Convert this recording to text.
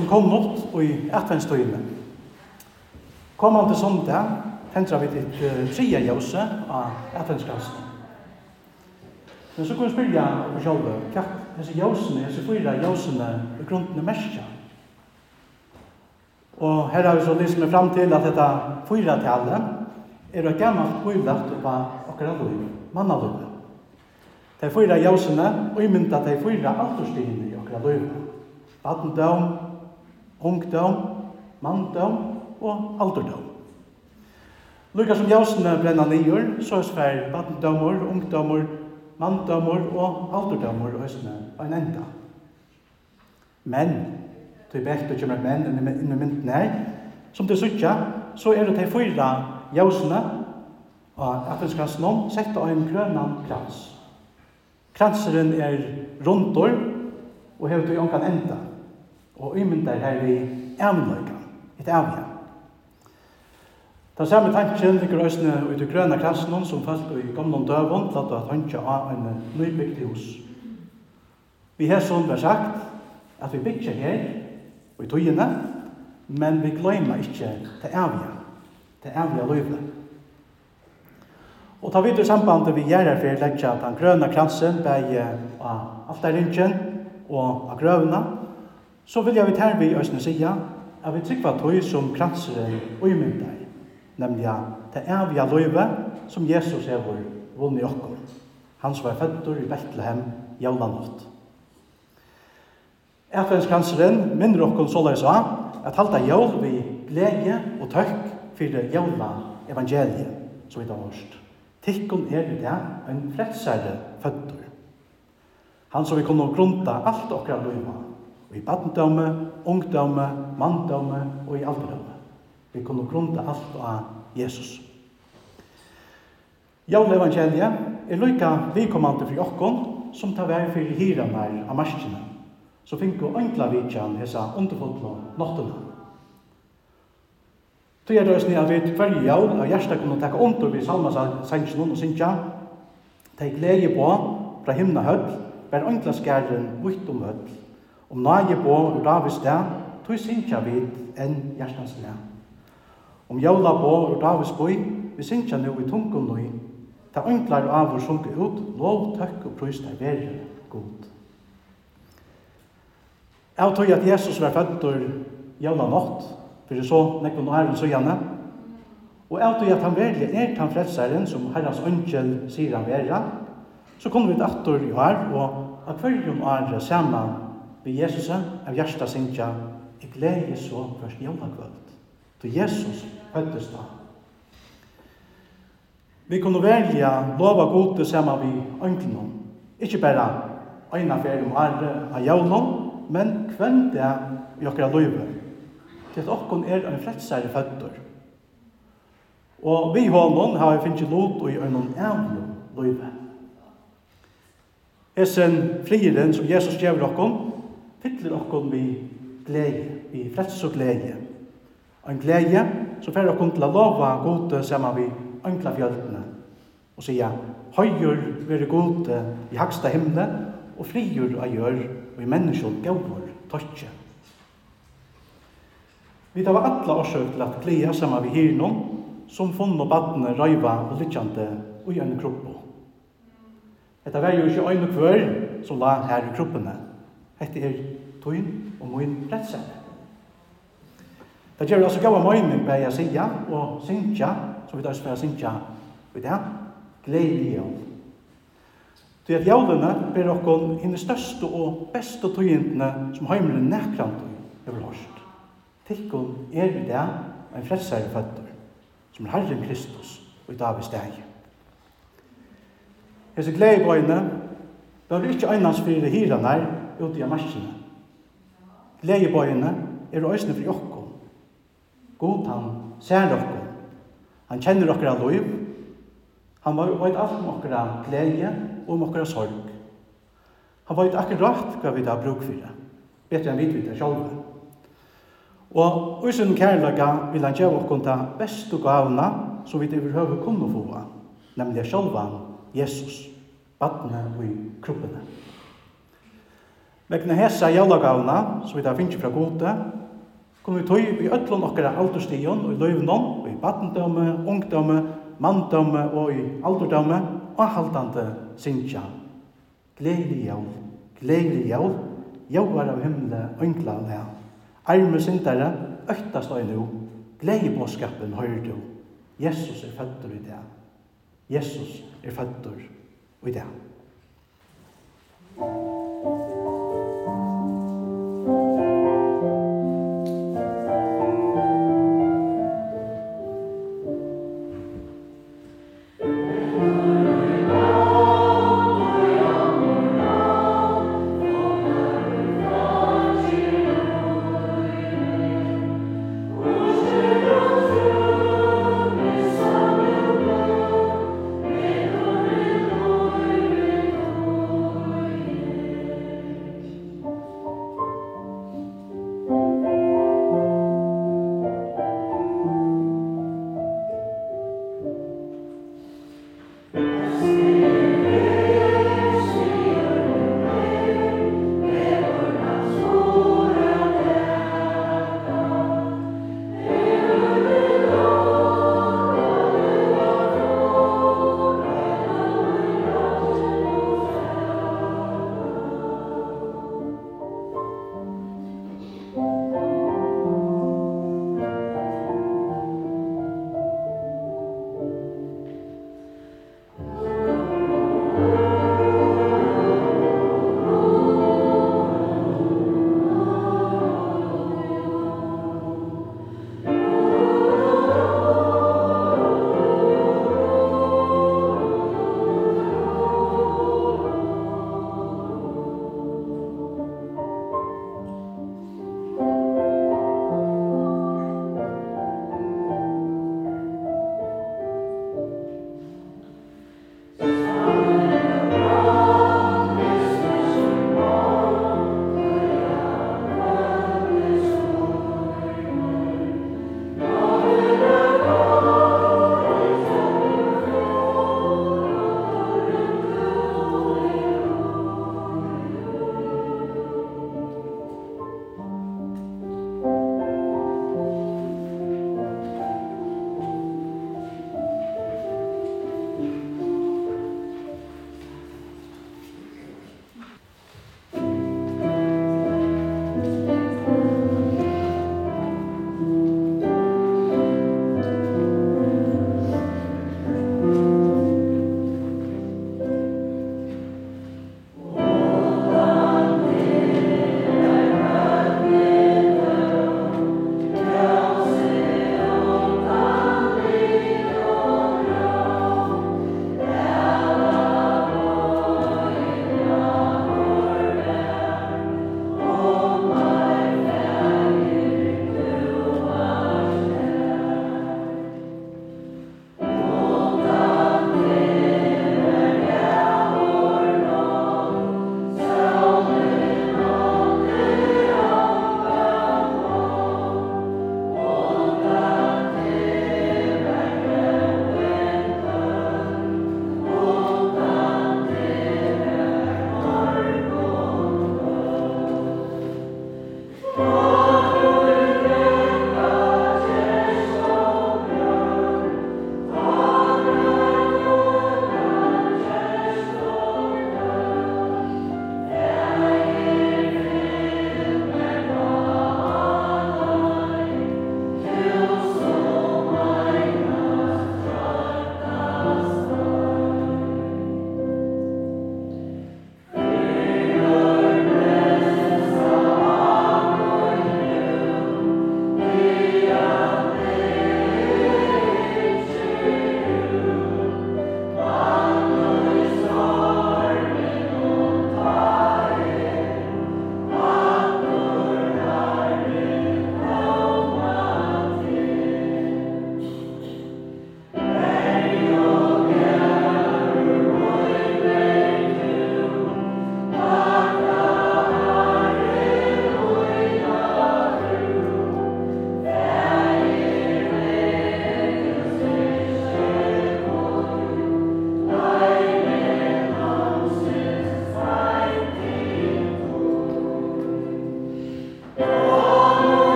som kom opp i etvenstøyene. Kom han til sondag tendra vi til uh, tria jause av adventskransen. Men så kan vi spyrja på sjálve, hva disse jausene, disse fyra jausene, i grunden er merskja. Og her har vi så lyst med fram til at dette fyra tallet er et gammalt bøyvlagt oppa okkara liv, mannalivet. De fyra jausene, og imynda de fyra alterstigene i okkara liv. Vattendom, ungdom, manndom og alderdom. Lukka som jausene brenna nyer, så er svær baddommer, ungdommer, manndommer og alderdommer og høysene og en enda. Men, til bekt og kjemmer menn inn i mynden her, som til suttja, så er det de fyra jausene og athenskransen om, setta av en grønan krans. Kranseren er rundor og hevet i ånkan enda og ymyndar her vi avløyga, et avløyga. Ta samme tanken ligger òsne ut i grøna kransnum som falt i gamle døvun til at at hantja av en nybygd hus. Vi har sånn var sagt at vi bygger her og i tøyene, men vi gløyma ikkje til avløyga, til avløyga løyga. Og ta vidt i sambandet vi gjør for å legge den grøna kransen, bare av altaringen og av grøvene, så vil jeg vi her vi øsne sida, at vi trykva tøy som kranseren uimynda i, nemlig det evige løyve som Jesus er vår vunni okkur. Han som er fødder i Bethlehem jævlanått. Adventskranseren minner okkur så løy sa, at halda jævl vi glede og tøkk fyrir jævla evangeliet som vi da hørst. Tikkun er i det en fredsare fødder. Han som vi kunne grunta alt okra løyva Og i badendømme, ungdømme, manndømme og i alderdømme. Vi kunne grunta alt av Jesus. Jón evangelia er lykka vikommande for okkon som tar vei for hiranar av marskina. Så finko enkla vitjan hesa underfotlo nottuna. Så jeg døsni av et kvarje jól av hjersta kunne takka under vi salma sannsjonen og sinja. Teik glede på fra himna høll, ber enkla skæren vitt om høll Om nage på Davids dag, tog synkja vid enn hjertans dag. Om jævla på Davids boi, vi synkja nu i tungum nøy, ta øntlar av og sunke ut, lov, tøkk og prøys deg verre god. Jeg tog at Jesus var fødder jævla nått, for så nekken og æren så gjerne, og jeg tog at han verlig er den fredseren som herrens ønskjel sier han verre, så kommer vi til atter i år, og at hverjum året sammen vi Jesus av hjärsta synkja, i glädje så först jämna kvöld. Då Jesus föddes då. Vi kunde välja lova god tillsammans vi önklinom. Ikke bara ena färg om arre av jaunom, men kvendt det i okra løyve. Til at okkon er en frelsare føtter. Og vi honom har vi finnst lot og i øynon evno løyve. Esen frieren som Jesus gjør okkon, fyller okkom vi glede, vi frels og glede. Og en glede som fer okkom til å lova gode sammen vi ankla fjøltene og sier høyur veri gode i haksta himne og frigjur a gjør og i menneskjol gaur tøtje. Vi tar alla årsøk til at glede sama vi hyr noen som funn og badne røyva og lytjande og i en kroppo. Etta var jo ikke øyne kvør som la her i kroppene. Hette er tøyn og møyn retsen. Det gjør altså gav møyning bei jeg sida og sinja, som vi tar spør sinja vi det, glede i jævn. Det at jævnene ber okkon henne største og beste tøyendene som heimelen nekrant tøy, jeg vil hørst. Tikkon er i det en frelsare føtter, som er Herren Kristus og i Davids dag. Hese glede i bøyne, det er ikke einans fyrir hirene, ute i amaskene. Gledebøyene er øsene for jokko. God han ser okko. Han kjenner okkara loiv. Han veit alt om okkara glede og om okkara sorg. Han veit akkurat hva vi da bruk for. det. Bedre enn vi vet det sjálva. Og usun kærlaga vil han gjøre okkon ta beste gavna som vi overhøver kunne få, nemlig sjálvan Jesus, badne og i kroppene. Vegna hesa jólagavna, som vi da finnst fra gode, kunne vi tøy i öllun okkara alderstigen og i løyvnån, og i badendømme, ungdømme, manndømme og i alderdømme, og haldande sinja. Gledelig jól, gledelig jól, jólvar av himle, øngla og nea. Arme sindare, øktast og nu, gledelig båskapen høyr du. Jesus er fødder i det. Jesus er fødder i det. Thank you. Musik